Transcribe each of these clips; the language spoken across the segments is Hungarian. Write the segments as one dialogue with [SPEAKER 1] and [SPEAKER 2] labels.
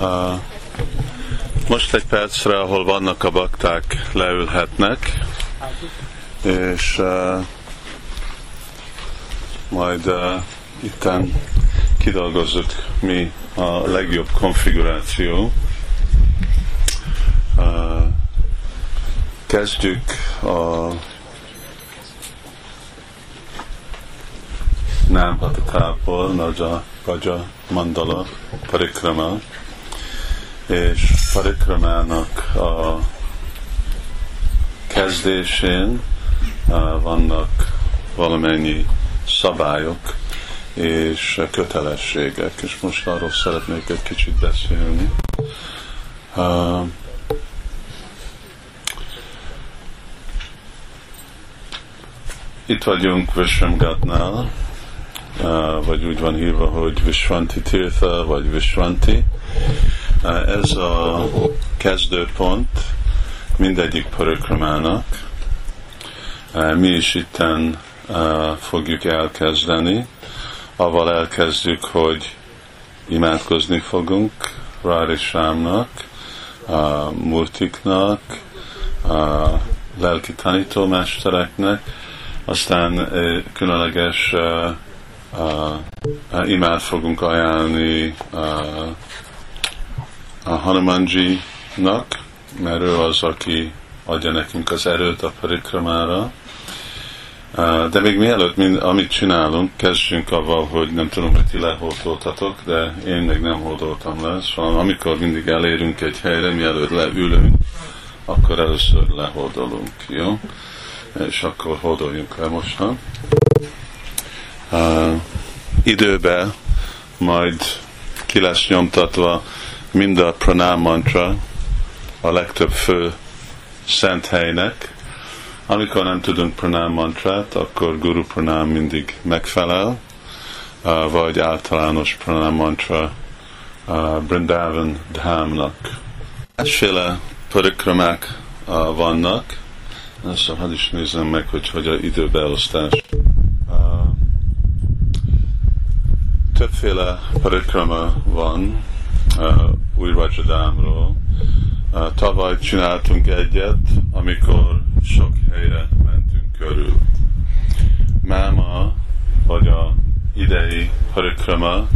[SPEAKER 1] Uh, most egy percre, ahol vannak a bakták, leülhetnek, és uh, majd uh, itten kidolgozzuk mi a legjobb konfiguráció. Uh, kezdjük a nem hatatából, Naja Gaja Mandala Parikrama, és Parikramának a kezdésén vannak valamennyi szabályok és kötelességek, és most arról szeretnék egy kicsit beszélni. Itt vagyunk Vishramgatnál, vagy úgy van hívva, hogy Vishwanti Tirtha, vagy Vishwanti. Ez a kezdőpont mindegyik parikramának. Mi is itten fogjuk elkezdeni. Avval elkezdjük, hogy imádkozni fogunk Rári Sámnak, Murtiknak, lelki tanítómestereknek, aztán különleges uh, uh, imád fogunk ajánlani uh, a Hanumanji-nak, mert ő az, aki adja nekünk az erőt a parikramára. De még mielőtt, mind, amit csinálunk, kezdjünk avval, hogy nem tudom, hogy ti lehordoltatok, de én még nem hordoltam le. Szóval amikor mindig elérünk egy helyre, mielőtt leülünk, akkor először lehordolunk, jó? És akkor hordoljunk le mostan uh, időbe majd ki lesz nyomtatva mind a pranám mantra a legtöbb fő szent helynek. Amikor nem tudunk pranám mantrát, akkor guru pranám mindig megfelel, vagy általános pranám mantra Brindavan Dhámnak. Másféle parikramák vannak, ezt hadd is nézem meg, hogy hogy a időbeosztás többféle parikrama van új Rajadámról. Uh, tavaly csináltunk egyet, amikor sok helyre mentünk körül. Máma, vagy a idei parikrama,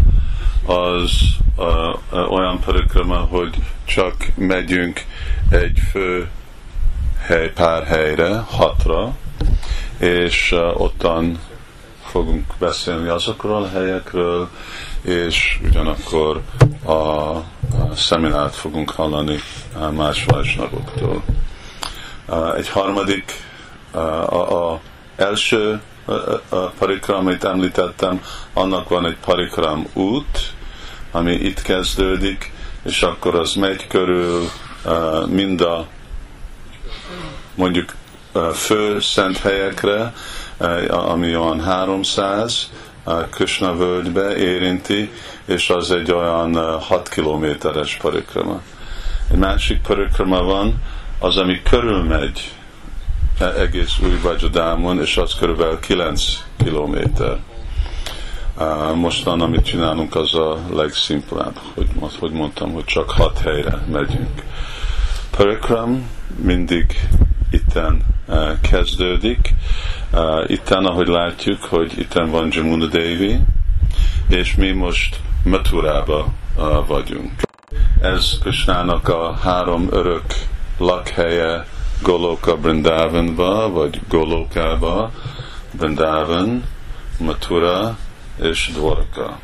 [SPEAKER 1] az uh, uh, olyan parikrama, hogy csak megyünk egy fő hely, pár helyre, hatra, és uh, ottan fogunk beszélni azokról a helyekről, és ugyanakkor a, a szeminárt fogunk hallani más vajsnagoktól. Egy harmadik, a, a első a parikram, amit említettem, annak van egy parikram út, ami itt kezdődik, és akkor az megy körül mind a mondjuk fő szent helyekre, ami olyan 300 Krishna völgybe érinti, és az egy olyan 6 eh, kilométeres parikrama. Egy másik parikrama van, az, ami körülmegy e, egész új Vajadámon, és az körülbelül 9 kilométer. Mostan, amit csinálunk, az a legszimplább, hogy, hogy mondtam, hogy csak hat helyre megyünk. Parikram mindig itten kezdődik, Uh, itten, ahogy látjuk, hogy itten van Jamuna Devi, és mi most Maturába uh, vagyunk. Ez Kösnának a három örök lakhelye Goloka Brindavanba, vagy Golokába, Brindavan, Matura és Dwarka.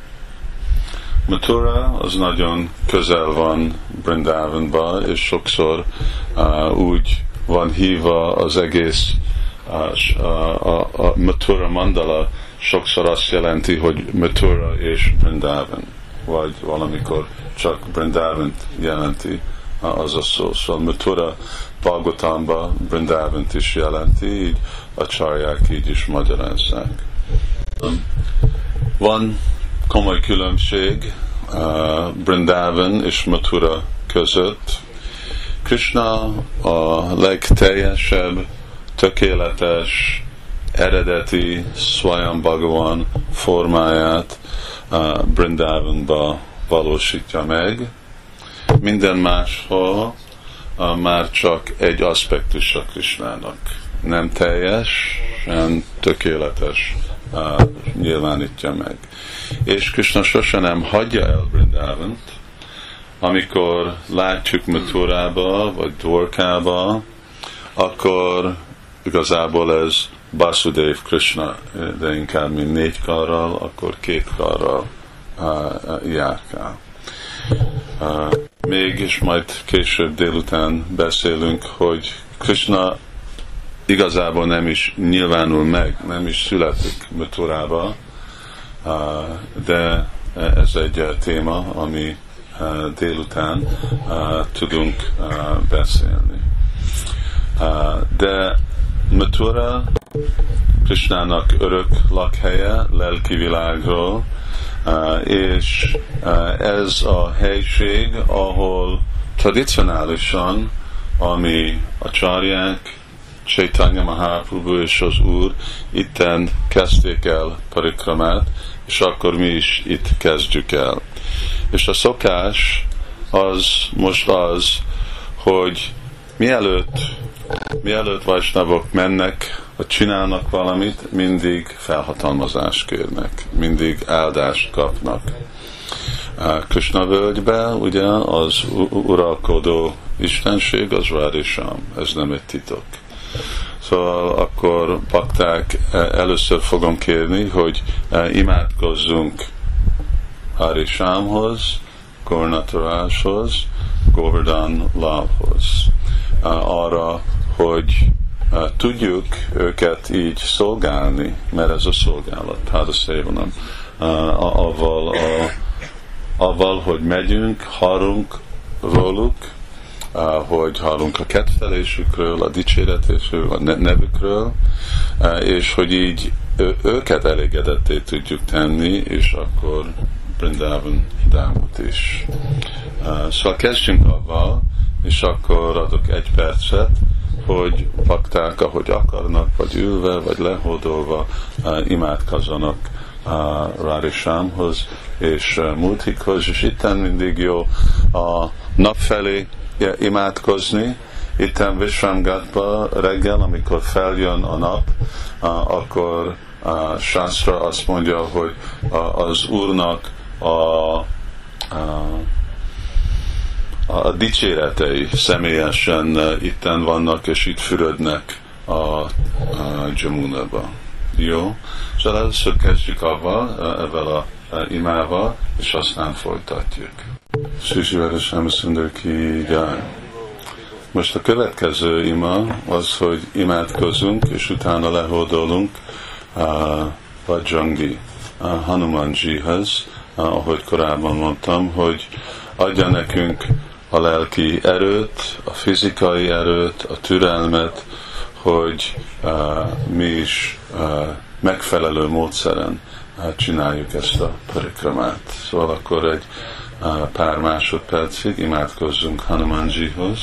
[SPEAKER 1] Matura az nagyon közel van Brindavanba, és sokszor uh, úgy van hívva az egész a, a, a Matura Mandala sokszor azt jelenti, hogy Matura és Brindavan, vagy valamikor csak Brindavan jelenti az a szó. Szóval Matura Bhagavatamban Brindavan is jelenti, így a csarják így is magyarázzák. Van komoly különbség uh, Brindavan és Matura között. Krishna a legteljesebb tökéletes, eredeti Swayam Bhagavan formáját uh, Brindavanba valósítja meg, minden máshol már csak egy aspektus a Krisnának. Nem teljes, nem tökéletes nyilvánítja meg. És Krishna sose nem hagyja el Brindávant, amikor látjuk Maturába, vagy Dvorkába, akkor igazából ez Basudev Krishna, de inkább mint négy karral, akkor két karral uh, járkál. Uh, mégis majd később délután beszélünk, hogy Krishna igazából nem is nyilvánul meg, nem is születik Maturába, de ez egy téma, ami délután tudunk beszélni. De Matura Krishnának örök lakhelye, lelki világról, és ez a helység, ahol tradicionálisan, ami a csarják, Chaitanya Mahaprabhu és az Úr itten kezdték el parikramát, és akkor mi is itt kezdjük el. És a szokás az most az, hogy mielőtt mielőtt Vajsnavok mennek, vagy csinálnak valamit, mindig felhatalmazást kérnek, mindig áldást kapnak. Krishna völgybe, ugye, az uralkodó istenség, az Radisham, ez nem egy titok. Szóval akkor bakták e, először fogom kérni, hogy e, imádkozzunk Harishamhoz, Gornataráshoz, Govardhan Lavhoz. Arra, hogy tudjuk őket így szolgálni, mert ez a szolgálat, Páda Szévanem, avval, a, avval, hogy megyünk, hallunk róluk, hogy hallunk a kettelésükről, a dicséretésről, a nevükről, és hogy így őket elégedetté tudjuk tenni, és akkor Brindavan Dámot is. Szóval kezdjünk avval, és akkor adok egy percet, hogy pakták, ahogy akarnak, vagy ülve, vagy lehódolva uh, imádkozzanak Rárisámhoz és Múltikhoz, és itten mindig jó a nap felé imádkozni, itten Visramgatba reggel, amikor feljön a nap, akkor uh, Shastra azt mondja, hogy az Úrnak a, a a dicséretei személyesen eh, itten vannak, és itt fürödnek a, a Jamuna-ba. Jó? Szóval először kezdjük avval, eh, ebben a imával, és aztán folytatjuk. Sisi Veresem ki Most a következő ima az, hogy imádkozunk, és utána lehódolunk a Vajangi, a Hanumanjihez, ahogy korábban mondtam, hogy adja nekünk a lelki erőt, a fizikai erőt, a türelmet, hogy uh, mi is uh, megfelelő módszeren uh, csináljuk ezt a parikramát. Szóval akkor egy pár másodpercig imádkozzunk Hanumanjihoz.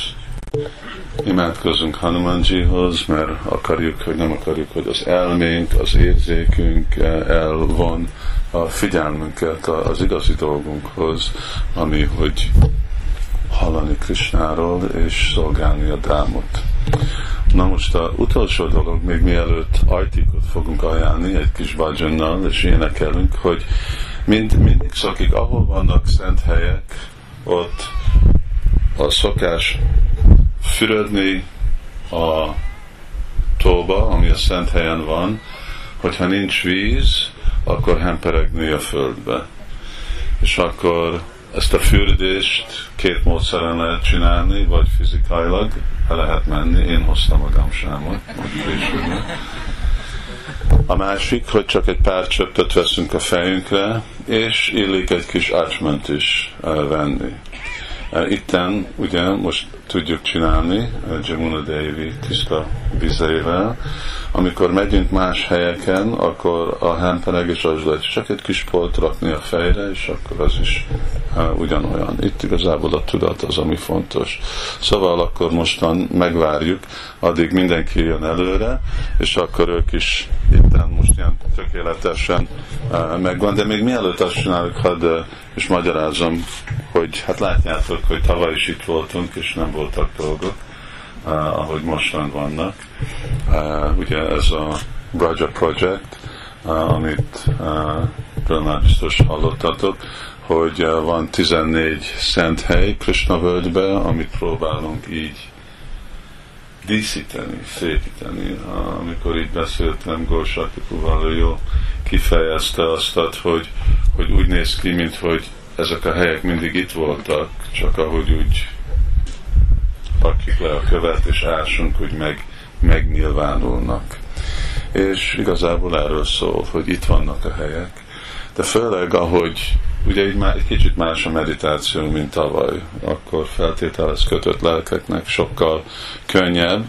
[SPEAKER 1] Imádkozzunk Hanumanjihoz, mert akarjuk, hogy nem akarjuk, hogy az elménk, az érzékünk elvon a figyelmünket az igazi dolgunkhoz, ami, hogy hallani Krisnáról és szolgálni a dámot. Na most a utolsó dolog, még mielőtt ajtikot fogunk ajánlani egy kis bajonnal, és énekelünk, hogy mind, mindig szokik, ahol vannak szent helyek, ott a szokás fürödni a tóba, ami a szent helyen van, hogyha nincs víz, akkor hemperegni a földbe. És akkor ezt a fürdést két módszeren lehet csinálni, vagy fizikailag, ha lehet menni, én hoztam a gamsámot, a másik, hogy csak egy pár csöptöt veszünk a fejünkre, és illik egy kis ácsment is venni. Itten ugye most tudjuk csinálni Jamuna Devi tiszta vizeivel. Amikor megyünk más helyeken, akkor a hempeneg is az lehet csak egy kis polt rakni a fejre, és akkor az is ugyanolyan. Itt igazából a tudat az, ami fontos. Szóval akkor mostan megvárjuk, addig mindenki jön előre, és akkor ők is itt most ilyen tökéletesen megvan, de még mielőtt azt csináljuk, hadd és magyarázom, hogy hát látjátok, hogy tavaly is itt voltunk, és nem voltak dolgok, ahogy mostan vannak. Ugye ez a Braja Project, amit már biztos hallottatok, hogy van 14 szent hely Krishna völgybe, amit próbálunk így díszíteni, szépíteni. Amikor így beszéltem ő jó kifejezte azt, hogy, hogy úgy néz ki, mint hogy ezek a helyek mindig itt voltak, csak ahogy úgy rakjuk le a követ és ásunk, hogy meg, megnyilvánulnak. És igazából erről szól, hogy itt vannak a helyek, de főleg ahogy ugye egy, egy kicsit más a meditáció, mint tavaly, akkor feltételez kötött lelkeknek sokkal könnyebb,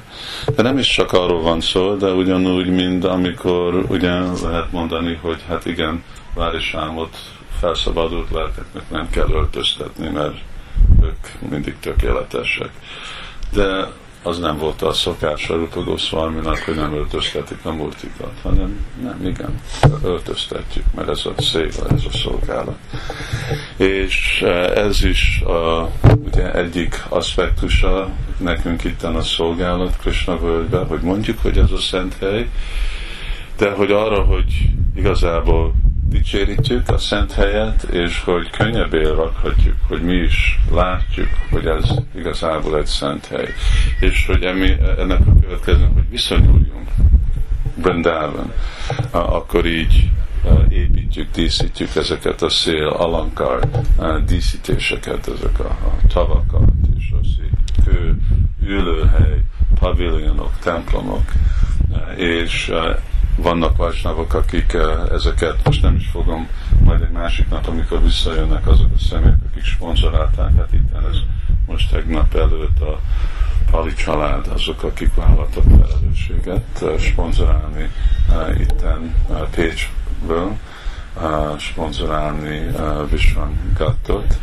[SPEAKER 1] de nem is csak arról van szó, de ugyanúgy, mint amikor ugye lehet mondani, hogy hát igen, várisámot felszabadult lelkeknek nem kell öltöztetni, mert ők mindig tökéletesek. De az nem volt a szokás a Rupa Goswaminak, hogy nem öltöztetik a multikat, hanem nem, igen, öltöztetjük, mert ez a szél, ez a szolgálat. És e, ez is a, ugye egyik aspektusa nekünk itt a szolgálat Krishna völgyben, hogy mondjuk, hogy ez a szent hely, de hogy arra, hogy igazából dicsérítjük a szent helyet, és hogy könnyebbé rakhatjuk, hogy mi is látjuk, hogy ez igazából egy szent hely. És hogy emi, ennek a következő, hogy viszonyuljunk Brindavan, akkor így építjük, díszítjük ezeket a szél alankar díszítéseket, ezek a, a tavakat, és a szép kő, ülőhely, paviljonok, templomok, és vannak vajsnavok, akik eh, ezeket, most nem is fogom, majd egy másik nap, amikor visszajönnek azok a személyek, akik sponzorálták, hát itt ez most tegnap előtt a Pali család, azok, akik vállaltak felelősséget eh, sponzorálni uh, itten Pécsből, sponzorálni Vishwan Gattot,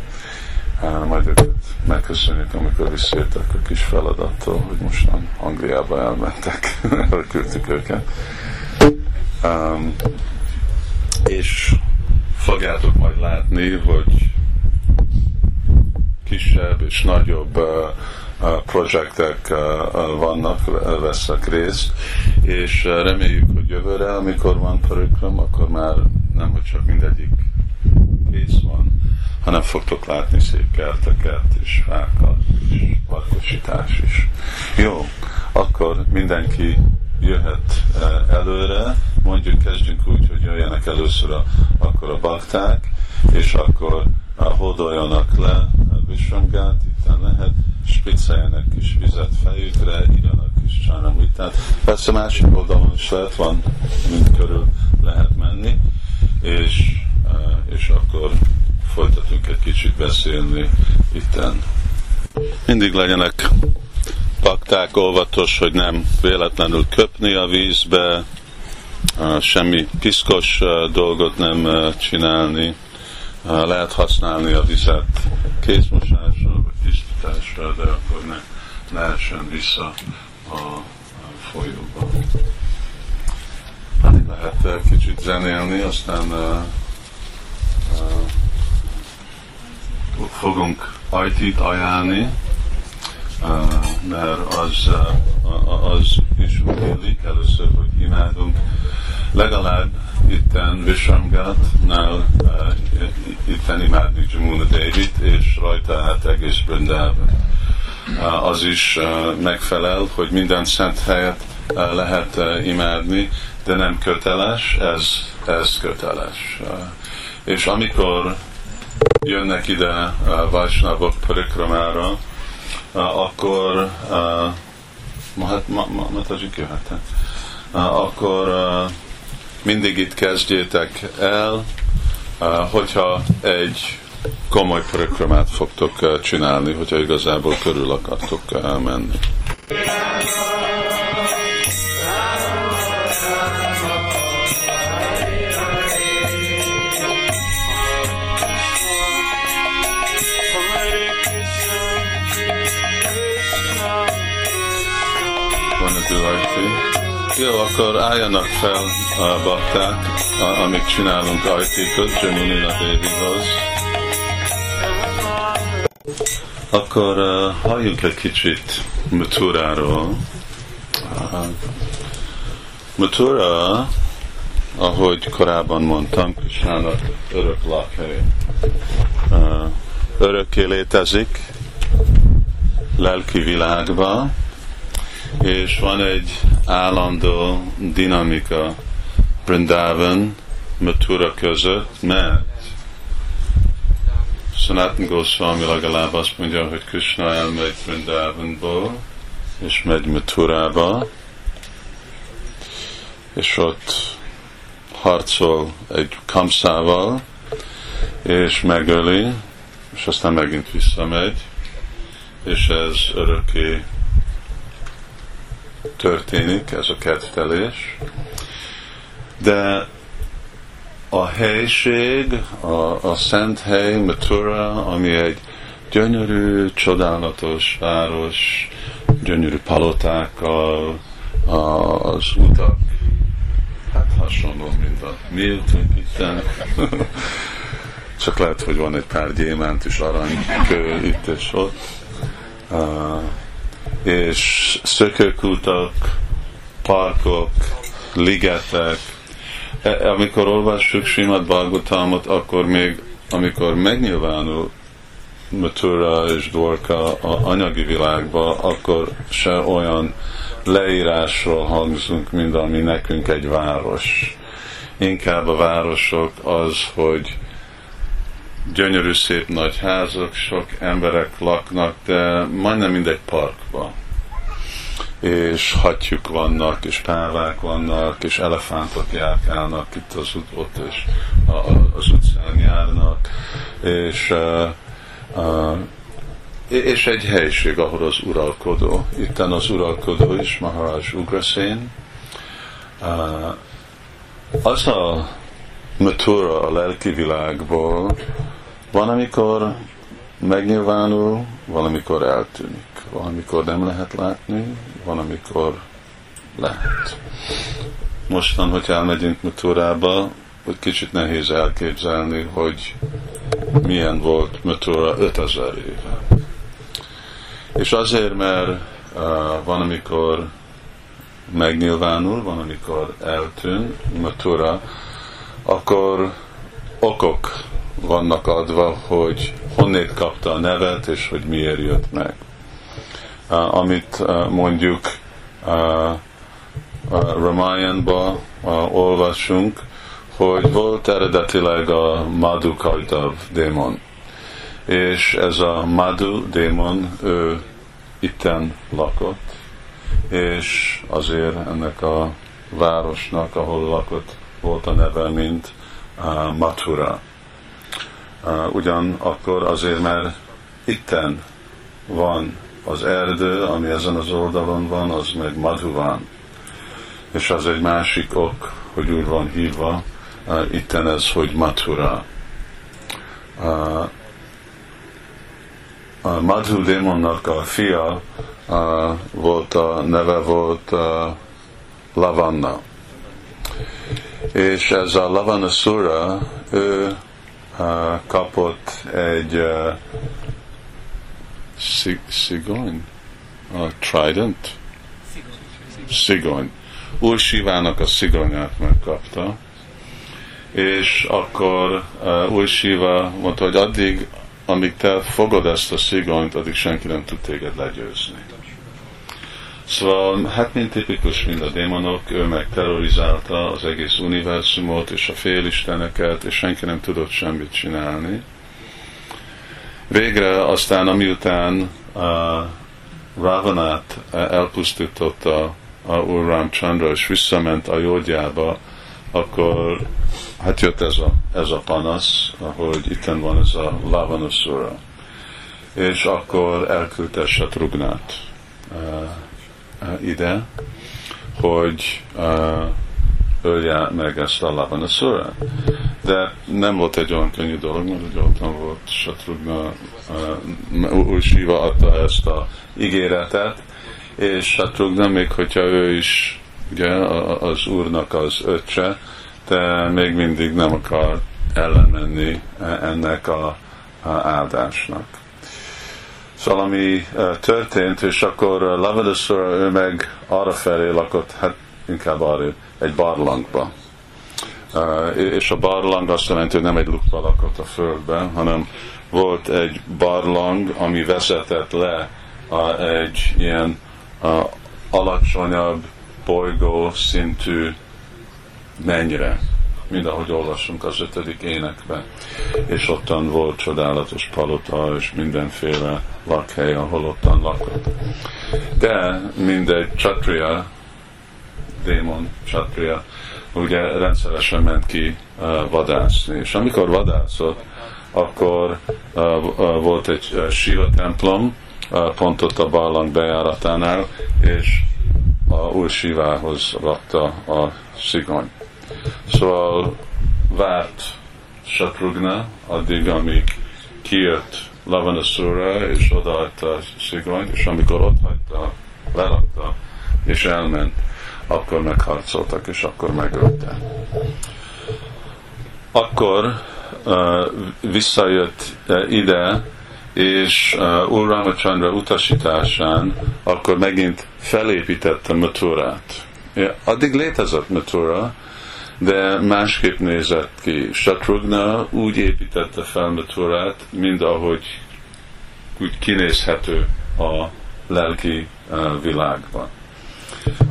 [SPEAKER 1] majd őket megköszönjük, amikor visszajöttek a kis feladattól, hogy mostan Angliába elmentek, elküldtük őket. Um, és fogjátok majd látni, hogy kisebb és nagyobb uh, uh, projektek uh, vannak, veszek részt, és reméljük, hogy jövőre, amikor van parikram, akkor már nem, hogy csak mindegyik kész van, hanem fogtok látni szép kerteket, és fákat, és parkosítás is. Jó, akkor mindenki jöhet előre, mondjuk kezdjünk úgy, hogy jöjjenek először a, akkor a bakták, és akkor hódoljanak le a visramgát, itt lehet, spricceljenek kis vizet fejükre, igyanak kis csánamritát. Persze másik oldalon is lehet, van, mind körül lehet menni, és, és akkor folytatunk egy kicsit beszélni itten. Mindig legyenek pakták óvatos, hogy nem véletlenül köpni a vízbe, semmi piszkos dolgot nem csinálni. Lehet használni a vizet kézmosásra vagy tisztításra, de akkor ne lehessen vissza a folyóba. Hát lehet kicsit zenélni, aztán fogunk ajtit ajánlni, mert az, az is úgy élik először, hogy imádunk. Legalább itten Vishamgatnál itten imádni Jamuna David, és rajta hát egész Brindában. Az is megfelel, hogy minden szent helyet lehet imádni, de nem köteles, ez, ez köteles. És amikor jönnek ide Vajsnavok Parikramára, akkor ma, hát, ma, ma, ma jöhetek, akkor mindig itt kezdjétek el, hogyha egy komoly programát fogtok csinálni, hogyha igazából körül akartok menni. Jó, akkor álljanak fel a bakták, amíg csinálunk ajtikot, Jamunina Devihoz. Akkor uh, halljuk egy kicsit Maturáról. Uh, Matura, ahogy korábban mondtam, Krisnának örök lakhely. Uh, örökké létezik lelki világban, és van egy állandó dinamika Brindavan, Matura között, mert Sanatan Goswami legalább azt mondja, hogy Krishna elmegy Brindavanból, és megy Maturába, és ott harcol egy kamszával, és megöli, és aztán megint visszamegy, és ez örökké történik, ez a kettelés. De a helység, a, a szent hely, Matura, ami egy gyönyörű, csodálatos város, gyönyörű palotákkal, az utak, hát hasonló, mint a mi utunk itten. Csak lehet, hogy van egy pár gyémánt és aranykő itt és ott. Uh, és szökőkutak, parkok, ligetek. E, amikor olvassuk Simad Bhagavatamot, akkor még, amikor megnyilvánul Matura és Dorka a anyagi világba, akkor se olyan leírásról hangzunk, mint ami nekünk egy város. Inkább a városok az, hogy gyönyörű szép nagy házak, sok emberek laknak, de majdnem mindegy parkban és hattyúk vannak, és pávák vannak, és elefántok járkálnak itt az ut- és az utcán járnak, és, uh, uh, és egy helység, ahol az uralkodó. Itten az uralkodó is, Maharaj Ugraszén. Uh, az a matura a lelki világból van, amikor megnyilvánul, valamikor eltűnik, valamikor nem lehet látni, valamikor lehet. Mostan, hogy elmegyünk Maturába, hogy kicsit nehéz elképzelni, hogy milyen volt Matura 5000 éve. És azért, mert uh, van, amikor megnyilvánul, van, amikor eltűn Matura, akkor okok vannak adva, hogy honnét kapta a nevet, és hogy miért jött meg. Uh, amit uh, mondjuk uh, Ramayanba olvasunk, hogy volt eredetileg a Madhu Kajtav démon. És ez a Madhu démon, ő itten lakott, és azért ennek a városnak, ahol lakott, volt a neve, mint uh, Mathura. Ugyanakkor azért, mert itten van az erdő, ami ezen az oldalon van, az meg Madhuvan. És az egy másik ok, hogy úgy van hívva, uh, itten ez, hogy Mathura. Uh, a Madhu démonnak a fia uh, volt a neve volt uh, Lavanna. És ez a Lavana Sura, ő kapott egy uh, szigony, a trident, szigony. Úr Sivának a szigonyát megkapta, és akkor uh, Úr Siva mondta, hogy addig, amíg te fogod ezt a szigonyt, addig senki nem tud téged legyőzni. Szóval, hát mint tipikus, mint a démonok, ő meg terrorizálta az egész univerzumot és a félisteneket, és senki nem tudott semmit csinálni. Végre aztán, amiután uh, Ravanát elpusztította a Úr Chandra, és visszament a jódjába, akkor hát jött ez a, ez a panasz, ahogy itten van ez a Lavanasura. És akkor elküldte Satrugnát. Uh, ide, hogy uh, ölje meg ezt a Lavanasura. De nem volt egy olyan könnyű dolog, mert ugye ott volt Satrugna, uh, Siva adta ezt a ígéretet, és hát nem még hogyha ő is ugye az úrnak az öccse, de még mindig nem akar ellenmenni ennek a, a áldásnak. Szóval ami történt, és akkor Lavadaszor ő meg arra felé lakott, hát inkább arra, egy barlangba. És a barlang azt jelenti, hogy nem egy lukba lakott a földben, hanem volt egy barlang, ami vezetett le egy ilyen alacsonyabb bolygó szintű mennyire, mint ahogy olvasunk az ötödik énekben. És ottan volt csodálatos palota, és mindenféle lakhely, ahol ottan lakott. De mindegy csatria, démon csatria, ugye rendszeresen ment ki uh, vadászni. És amikor vadászott, akkor uh, uh, volt egy uh, Shiva templom, uh, pont ott a barlang bejáratánál, és a Úr Sivához rakta a szigony. Szóval várt Satrugna addig, amíg kijött Lavanasura, és odaadta a szigony, és amikor ott hagyta, lerakta, és elment, akkor megharcoltak, és akkor megölte. Akkor uh, visszajött uh, ide, és uh, Úr Ramachandra utasításán akkor megint felépítette Maturát. Addig létezett Matura, de másképp nézett ki. Satrugna úgy építette fel Maturát, mint ahogy úgy kinézhető a lelki uh, világban.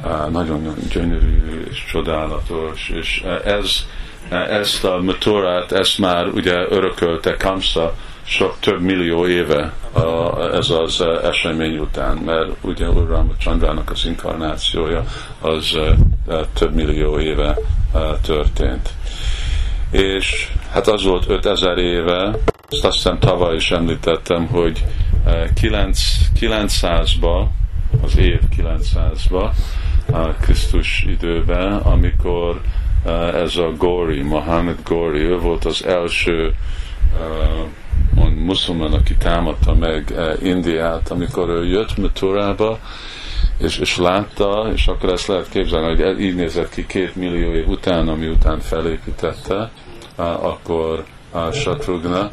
[SPEAKER 1] Uh, nagyon gyönyörű és csodálatos, és uh, ez, ezt a Maturát, ezt már ugye örökölte Kamsa, sok több millió éve ez az esemény után, mert ugye Úr Chandrának az inkarnációja az több millió éve történt. És hát az volt 5000 éve, azt azt hiszem tavaly is említettem, hogy 900-ba, az év 900-ba, a Krisztus időben, amikor ez a Gori, Mohamed Gori, ő volt az első muszulman, aki támadta meg eh, Indiát, amikor ő jött Maturába, és, és látta, és akkor ezt lehet képzelni, hogy így nézett ki két millió év után, ami után felépítette, akkor a Satrugna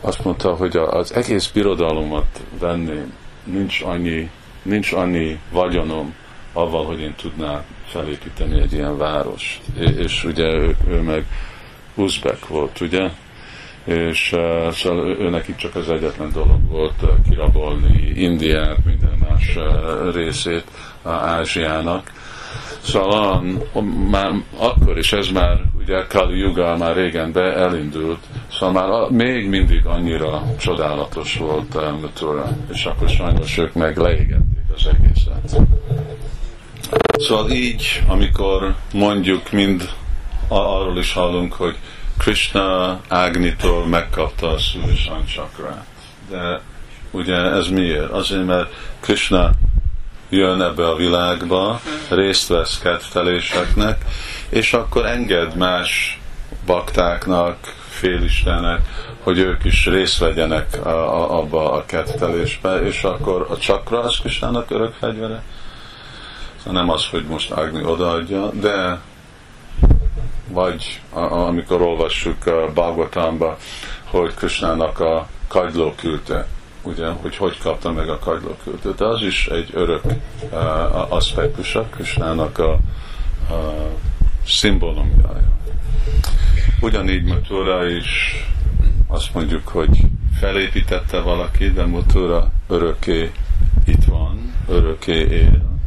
[SPEAKER 1] azt mondta, hogy az egész birodalomat venném, nincs annyi, nincs annyi vagyonom avval, hogy én tudnám felépíteni egy ilyen várost. És, és ugye ő, ő meg uzbek volt, ugye? És uh, szóval ő, neki csak az egyetlen dolog volt uh, kirabolni Indiát, minden más uh, részét uh, Ázsiának. Szóval um, már akkor is ez már, ugye Kali Yuga már régen be elindult, szóval már a, még mindig annyira csodálatos volt uh, Matura, és akkor sajnos ők meg leégették az egészet. Szóval így, amikor mondjuk mind arról is hallunk, hogy Krishna Ágnitól megkapta a Surishan csakrát. De ugye ez miért? Azért, mert Krishna jön ebbe a világba, részt vesz kedvteléseknek, és akkor enged más baktáknak, félistenek, hogy ők is részt vegyenek a, a, abba a kettelésbe, és akkor a csakra az Krisnának örök fegyvere. Szóval nem az, hogy most Agni odaadja, de vagy amikor olvassuk a Bhagavatamba, hogy Krishnának a kagyló küldte, ugye, hogy hogy kapta meg a kagyló küldte. De az is egy örök uh, aspektusa Krishnának a, a szimbólumjája. Ugyanígy Matura is azt mondjuk, hogy felépítette valaki, de Matura örökké itt van, örökké él.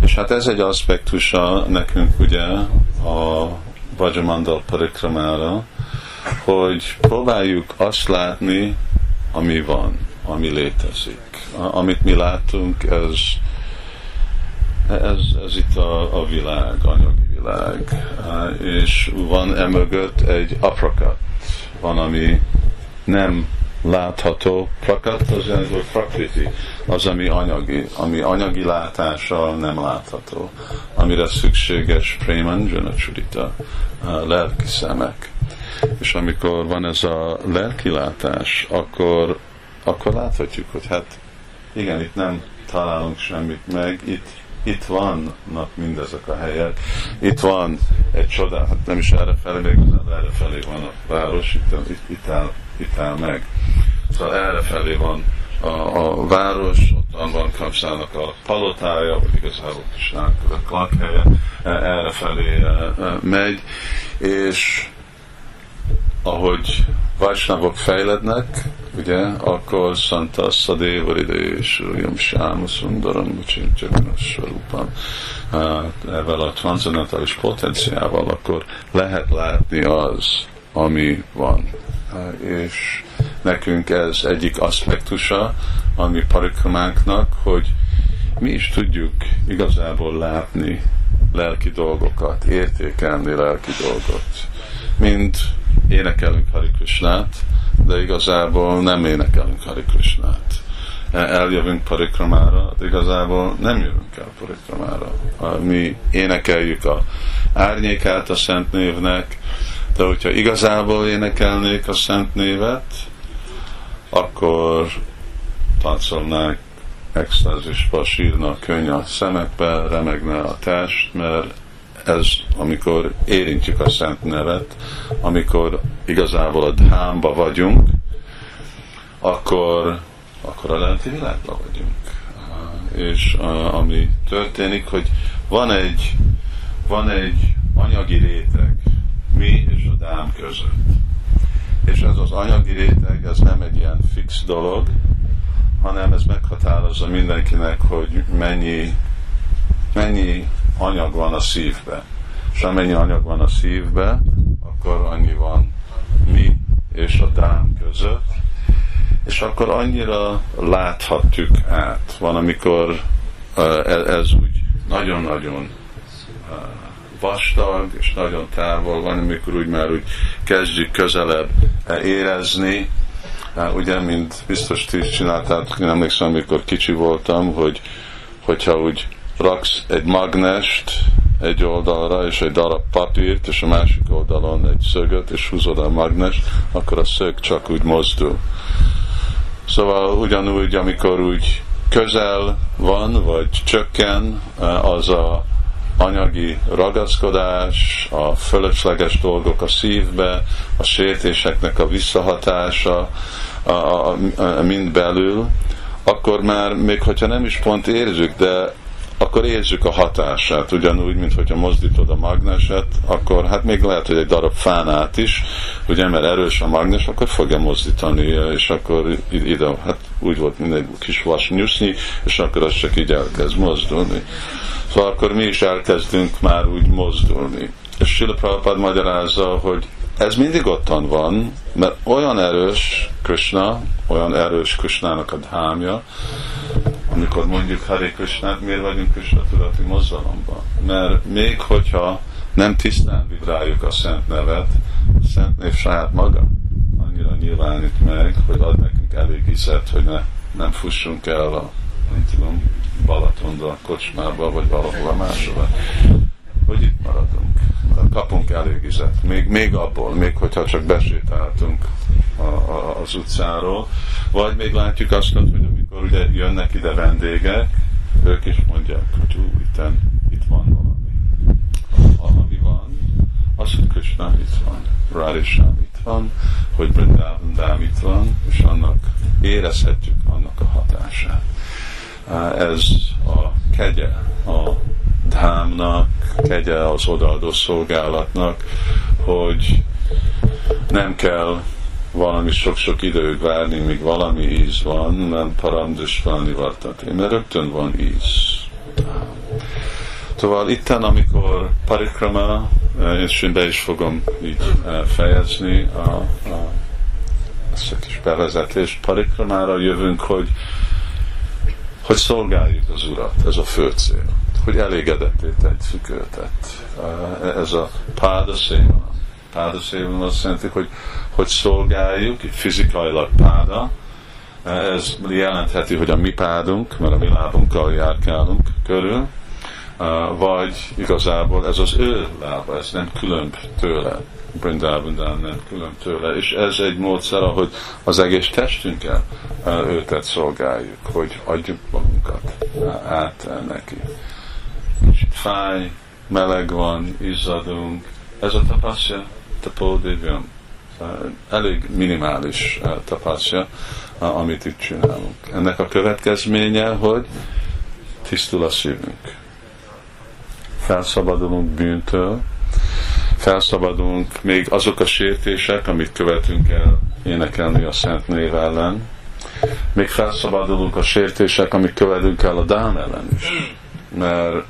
[SPEAKER 1] És hát ez egy aspektusa nekünk ugye a Vajamandal parikramára, hogy próbáljuk azt látni, ami van, ami létezik. Amit mi látunk, ez, ez, ez itt a, a világ, anyagi világ. És van emögött egy aprakat, van, ami nem látható. Prakat az jelenti, prakriti, az, ami anyagi, ami anyagi látással nem látható, amire szükséges Premanjana Churita, lelki szemek. És amikor van ez a lelki látás, akkor, akkor láthatjuk, hogy hát igen, itt nem találunk semmit meg, itt, itt vannak mindezek a helyek, itt van egy csoda, hát nem is erre felé, még erre felé van a város, itt, itt, itt, áll, itt áll meg. Szóval erre felé van a, a város, ott van Kapszának a palotája, vagy igazából Kisnának a lakhelye, erre felé e, e, megy, és ahogy Vajsnavok fejlednek, ugye, akkor Santa Szadévaride és Jum Sáma Sundaram Mucsincsakanassarupam ezzel a transzendentális potenciával, akkor lehet látni az, ami van. És nekünk ez egyik aspektusa a mi parikramánknak, hogy mi is tudjuk igazából látni lelki dolgokat, értékelni lelki dolgot. Mint énekelünk Hari Krishnát, de igazából nem énekelünk Hari Krishnát. Eljövünk parikramára, de igazából nem jövünk el parikramára. Mi énekeljük a árnyékát a Szent Névnek, de hogyha igazából énekelnék a Szent Névet, akkor táncolnák extázisba, sírna a könny a szemekbe, remegne a test, mert ez, amikor érintjük a Szent Nevet, amikor igazából a dhámba vagyunk, akkor, akkor a lelki világban vagyunk. És ami történik, hogy van egy, van egy anyagi réteg mi és a dám között. És ez az anyagi réteg, ez nem egy ilyen fix dolog, hanem ez meghatározza mindenkinek, hogy mennyi, mennyi anyag van a szívbe. És amennyi anyag van a szívbe, akkor annyi van mi és a dám között, és akkor annyira láthatjuk át. Van, amikor uh, ez úgy nagyon-nagyon vastag, és nagyon távol van, amikor úgy már úgy kezdjük közelebb érezni, ugye, mint biztos ti is csináltátok, én emlékszem, amikor kicsi voltam, hogy hogyha úgy raksz egy magnest egy oldalra, és egy darab papírt, és a másik oldalon egy szögöt, és húzod a magnes, akkor a szög csak úgy mozdul. Szóval ugyanúgy, amikor úgy közel van, vagy csökken az a anyagi ragaszkodás, a fölösleges dolgok a szívbe, a sértéseknek a visszahatása, a, a, a, mind belül, akkor már még hogyha nem is pont érzük, de akkor érzük a hatását, ugyanúgy, mint hogyha mozdítod a magneset, akkor hát még lehet, hogy egy darab fán át is, ugye, mert erős a magnes, akkor fogja mozdítani, és akkor ide, hát úgy volt, mint egy kis vas nyusznyi, és akkor az csak így elkezd mozdulni. Szóval akkor mi is elkezdünk már úgy mozdulni. És Sila Prabhupád magyarázza, hogy ez mindig ottan van, mert olyan erős Krishna, olyan erős Krishnának a dhámja, amikor mondjuk Hare Krishnát, miért vagyunk Krishna tudati mozzalomban? Mert még hogyha nem tisztán vibráljuk a szent nevet, a szent név saját maga nyilvánít meg, hogy ad nekünk elég hiszet, hogy ne, nem fussunk el a, nem tudom, Balatonra, kocsmába, vagy valahova máshova, hogy itt maradunk. Kapunk elég hiszet. Még, még abból, még hogyha csak besétáltunk a, a, az utcáról, vagy még látjuk azt, hogy amikor ugye jönnek ide vendégek, ők is mondják, hogy ú, itten, itt van valami. Ami van, az, hogy Krishna itt van, Radhisám itt van, hogy Brindávandám itt van, és annak érezhetjük annak a hatását. Ez a kegye a dhámnak, kegye az odaadó szolgálatnak, hogy nem kell valami sok-sok időig várni, míg valami íz van, nem paramdusvalni vartati, mert rögtön van íz. Szóval itten, amikor parikrama, és én be is fogom így fejezni a, a, ezt a kis bevezetést, parikramára jövünk, hogy, hogy szolgáljuk az Urat, ez a fő cél, hogy elégedetté tetszük őtet. Ez a páda széma pádaszévon azt jelenti, hogy, hogy szolgáljuk, fizikailag páda, ez jelentheti, hogy a mi pádunk, mert a mi lábunkkal járkálunk körül, vagy igazából ez az ő lába, ez nem külön tőle. Brindában nem külön tőle. És ez egy módszer, ahogy az egész testünkkel őtet szolgáljuk, hogy adjuk magunkat át neki. Kicsit fáj, meleg van, izzadunk. Ez a tapaszja, tapódivium. Elég minimális tapaszja, amit itt csinálunk. Ennek a következménye, hogy tisztul a szívünk. Felszabadulunk bűntől, felszabadulunk még azok a sértések, amit követünk el énekelni a Szent Név ellen, még felszabadulunk a sértések, amit követünk el a Dám ellen is, mert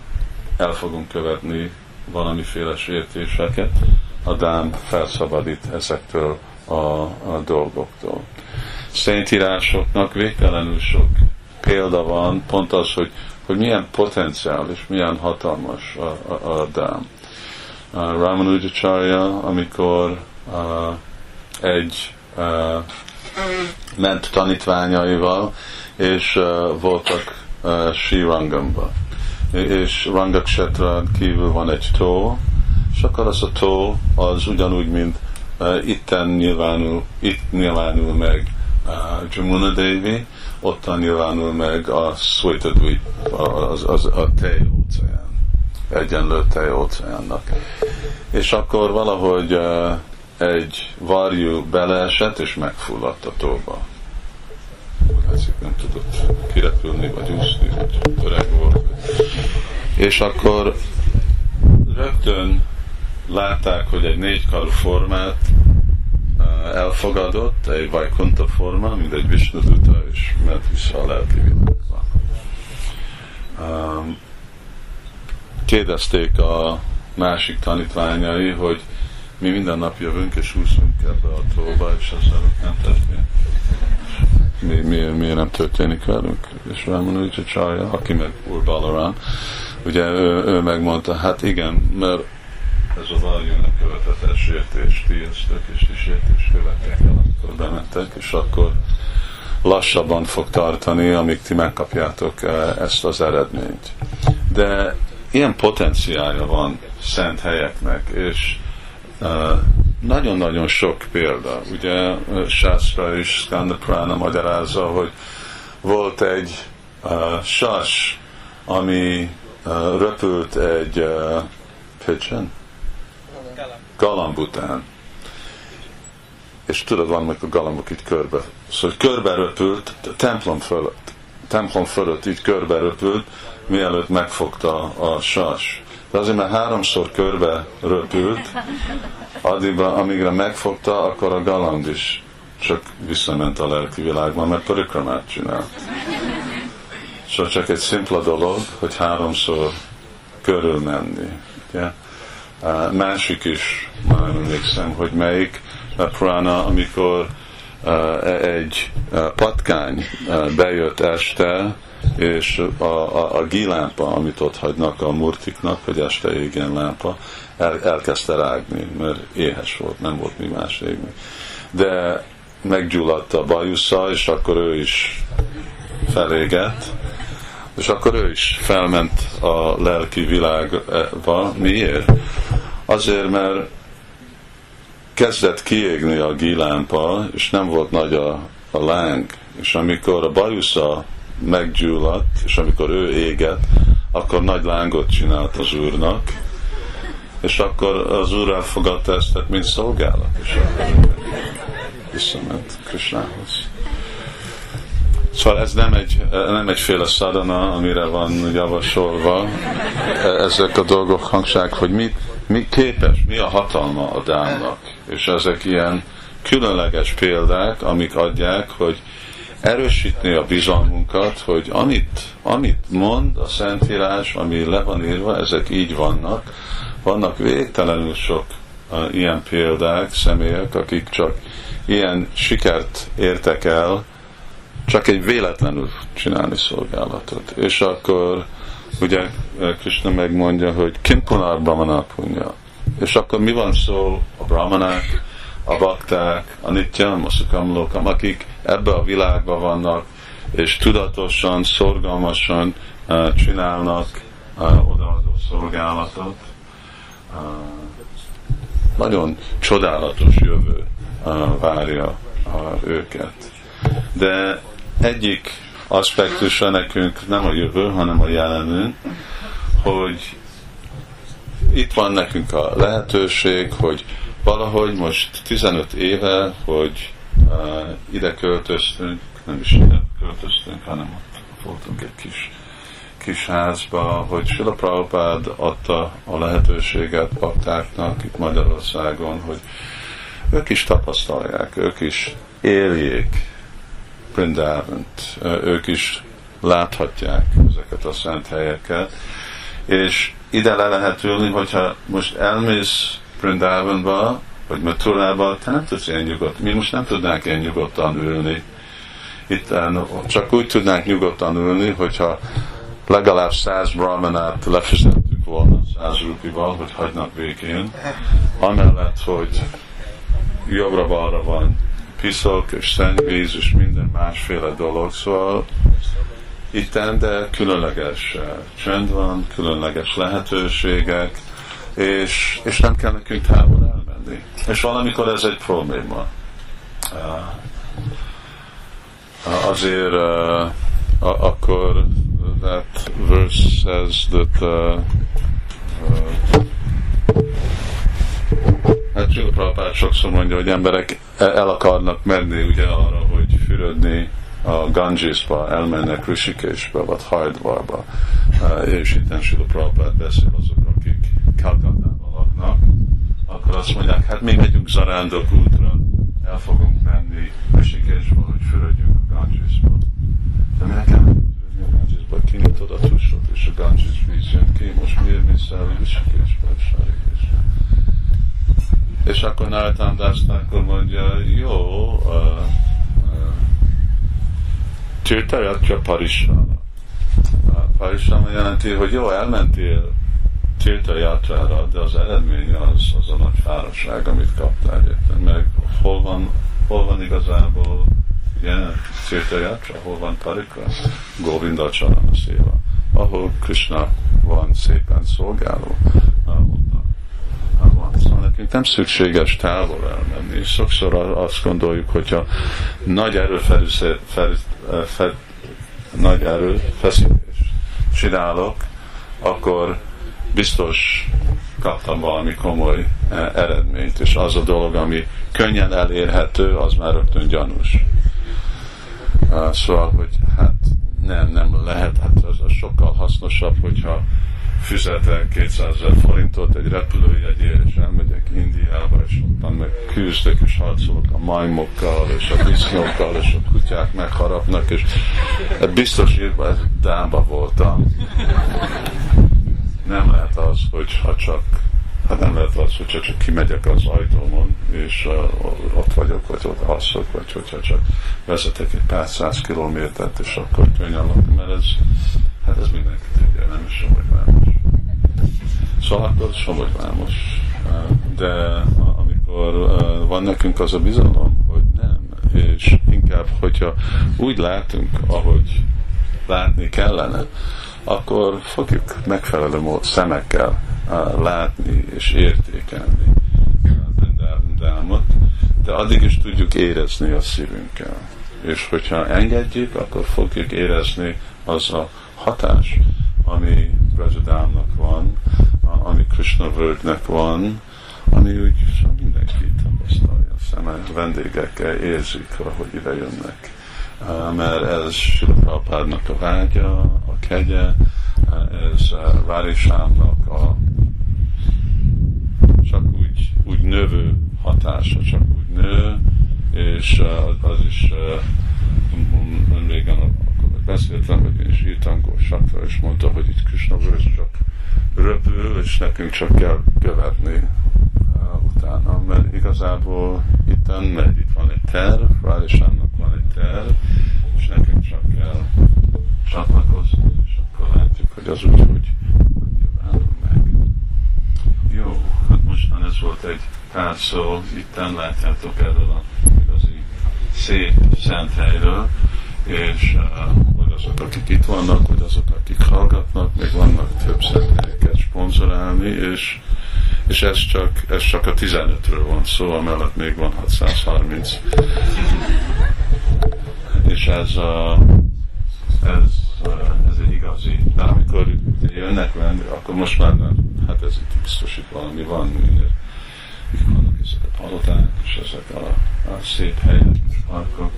[SPEAKER 1] el fogunk követni valamiféle sértéseket, a Dám felszabadít ezektől a, a dolgoktól. Szentírásoknak végtelenül sok példa van, pont az, hogy, hogy milyen potenciál és milyen hatalmas a, a, a Dám uh, Ramanujacharya, amikor uh, egy uh, ment tanítványaival, és uh, voltak uh, Sri Rangamba. És Rangaksetra kívül van egy tó, és akkor az a tó az ugyanúgy, mint uh, itten nyilvánul, itt nyilvánul meg uh, Jamuna Devi, ottan nyilvánul meg a Swetadvip, az, az, a tej óceán egyenlő tejóceánnak. És akkor valahogy egy varjú beleesett, és megfulladt a tóba. Látszik, nem tudott kirepülni, vagy úszni, vagy öreg volt. És akkor rögtön látták, hogy egy négykarú formát elfogadott, egy Vajkunta forma, mint egy Vishnuduta, és ment vissza a lelki világba. Kérdezték a másik tanítványai, hogy mi minden nap jövünk és úszunk ebbe a tóba, és ezzel nem történik. Mi, miért, miért nem történik velünk? És Ramanu Csaja, aki meg Úr Balaram, ugye ő, ő megmondta, hát igen, mert ez a valjúnak követett sértés, ti eztek, és ti sértés követtek akkor bementek, és akkor lassabban fog tartani, amíg ti megkapjátok eh, ezt az eredményt. De ilyen potenciálja van szent helyeknek, és nagyon-nagyon sok példa. Ugye Sászra és Skandaprána magyarázza, hogy volt egy uh, sas, ami uh, röpült egy uh, pigeon? Galamb után. És tudod, vannak a galambok itt körbe. Szóval körbe röpült, templom fölött. Templom fölött így körbe röpült, mielőtt megfogta a sas. De azért, mert háromszor körbe röpült, addigra, amígre megfogta, akkor a galamb is csak visszament a lelki világba, mert parikramát csinált. Szóval csak egy szimpla dolog, hogy háromszor körülmenni. Ugye? Másik is, már emlékszem, hogy melyik prana, amikor egy patkány bejött este, és a, a, a gilámpa, amit ott hagynak a murtiknak, hogy este égjen lámpa, el, elkezdte rágni, mert éhes volt, nem volt mi más égni. De meggyulladt a bajusza, és akkor ő is felégett, és akkor ő is felment a lelki világba. Miért? Azért, mert kezdett kiégni a gilámpa, és nem volt nagy a, a láng, és amikor a bajusza meggyulladt, és amikor ő égett, akkor nagy lángot csinált az úrnak, és akkor az úr elfogadta ezt, mint szolgálat, és akkor visszament Krisnához. Szóval ez nem, egy, nem egyféle szadana, amire van javasolva. Ezek a dolgok hangság, hogy mi, mi képes, mi a hatalma a dámnak. És ezek ilyen különleges példák, amik adják, hogy erősíteni a bizalmunkat, hogy amit, amit mond a Szentírás, ami le van írva, ezek így vannak. Vannak végtelenül sok ilyen példák, személyek, akik csak ilyen sikert értek el, csak egy véletlenül csinálni szolgálatot. És akkor ugye Krishna megmondja, hogy Kimpunar Brahmana punya. És akkor mi van szó a brahmanák, a bakták, a nityam, a szukamlókam, akik ebbe a világban vannak, és tudatosan, szorgalmasan uh, csinálnak odaadó szolgálatot. Nagyon csodálatos jövő várja őket. De egyik aspektusa nekünk nem a jövő, hanem a jelenünk, hogy itt van nekünk a lehetőség, hogy valahogy most 15 éve, hogy uh, ide költöztünk, nem is ide költöztünk, hanem ott voltunk egy kis, kis házba, hogy Sila Prabhupád adta a lehetőséget paktáknak itt Magyarországon, hogy ők is tapasztalják, ők is éljék Brindávant, ők is láthatják ezeket a szent helyeket, és ide le lehet ülni, hogyha most elmész Brindavanba, vagy Maturába, te nem tudsz ilyen nyugodt. Mi most nem tudnánk ilyen nyugodtan ülni. Itt csak úgy tudnánk nyugodtan ülni, hogyha legalább száz brahmanát lefizettük volna, száz rupival, hogy hagynak végén. Amellett, hogy jobbra-balra van piszok és szennyvíz és minden másféle dolog, szóval itten, de különleges csend van, különleges lehetőségek, és, és nem kell nekünk távol elmenni. És valamikor ez egy probléma. Azért akkor that verse says that uh, uh, Hát Prabhupád sokszor mondja, hogy emberek el akarnak menni ugye arra, hogy fürödni a Gangesba, elmennek Rishikeshbe, vagy Hajdvarba, és itt Sula Prabhupád beszél azok, akik Kalkatában laknak, akkor azt mondják, hát mi megyünk zarándok útra, el fogunk menni Rishikeshbe, hogy fürödjünk a Gangesba. De minek fürödni a Gangesba? Kinyitod a tusot, és a Ganges víz jön ki, most miért mész el Rishikeshbe, Sarikeshbe? És akkor Naratan akkor mondja, jó, Tirtayatra Parisrama. Parisrama jelenti, hogy jó, elmentél Tirtayatrára, de az eredmény az, az a nagy fáradtság, amit kaptál, érted? Meg hol van, hol van igazából ilyen Tirtayatra, hol van Parika? Govinda Charana Széva. Ahol Krishna van szépen szolgáló, nekünk nem szükséges távol elmenni. Sokszor azt gondoljuk, hogyha nagy erőfelüsze, fel, fel, nagy erőfeszítés csinálok, akkor biztos kaptam valami komoly eredményt, és az a dolog, ami könnyen elérhető, az már rögtön gyanús. Szóval, hogy hát nem, nem lehet, hát az, az sokkal hasznosabb, hogyha fizetek 200 ezer forintot egy repülőjegyért, és elmegyek Indiába, és ottan meg küzdök, és harcolok a majmokkal, és a disznókkal, és a kutyák megharapnak, és hát biztos írva, dába voltam. Nem lehet az, hogy ha csak Hát nem lehet az, hogyha csak kimegyek az ajtómon, és uh, ott vagyok, vagy ott alszok, vagy hogyha csak vezetek egy pár száz kilométert, és akkor könnyen mert ez, hát ez mindenki tudja, nem is Vámos. Szóval akkor Somogy Vámos. De amikor van nekünk az a bizalom, hogy nem, és inkább, hogyha úgy látunk, ahogy látni kellene, akkor fogjuk megfelelő mód szemekkel látni és értékelni Vrindámot, de addig is tudjuk érezni a szívünkkel. És hogyha engedjük, akkor fogjuk érezni az a hatás, ami Brajadámnak van, ami Krishna völgynek van, ami úgy mindenki tapasztalja, szeme vendégekkel érzik, ahogy ide jönnek. Mert ez Sila a vágya, a kegye, ez Várisámnak a csak úgy, úgy növő hatása, csak úgy nő, és az is régen akkor beszéltem, hogy én is írtam Gósakra, és mondta, hogy itt Krishna csak röpül, és nekünk csak kell követni. Utána, mert igazából itt megy, itt van egy terv, Rálisának van egy terv, és nekünk csak kell csatlakozni, és akkor látjuk, hogy az úgy, hogy mostan ez volt egy pár szó, itten látjátok erről a igazi szép szent helyről, és uh, azok, akik itt vannak, vagy azok, akik hallgatnak, még vannak több szenthelyeket szponzorálni, és, és ez csak, ez csak a 15-ről van szó, amellett még van 630. És ez, a, ez, ez egy igazi, de amikor jönnek venni, akkor most már nem, hát ez itt biztos itt valami van, itt vannak ezek a paloták, és ezek a, a szép helyek, parkok,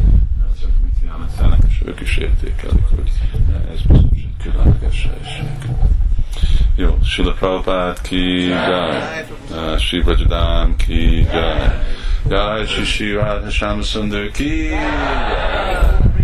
[SPEAKER 1] ezek mit jelentenek, és ők is értékelik, hogy ez biztos egy különleges helység. Jó, Sila Prabhupád ki, Jai, Shiva Jadam ki, Shri Shri Radha Shama Sundar ki, Jai.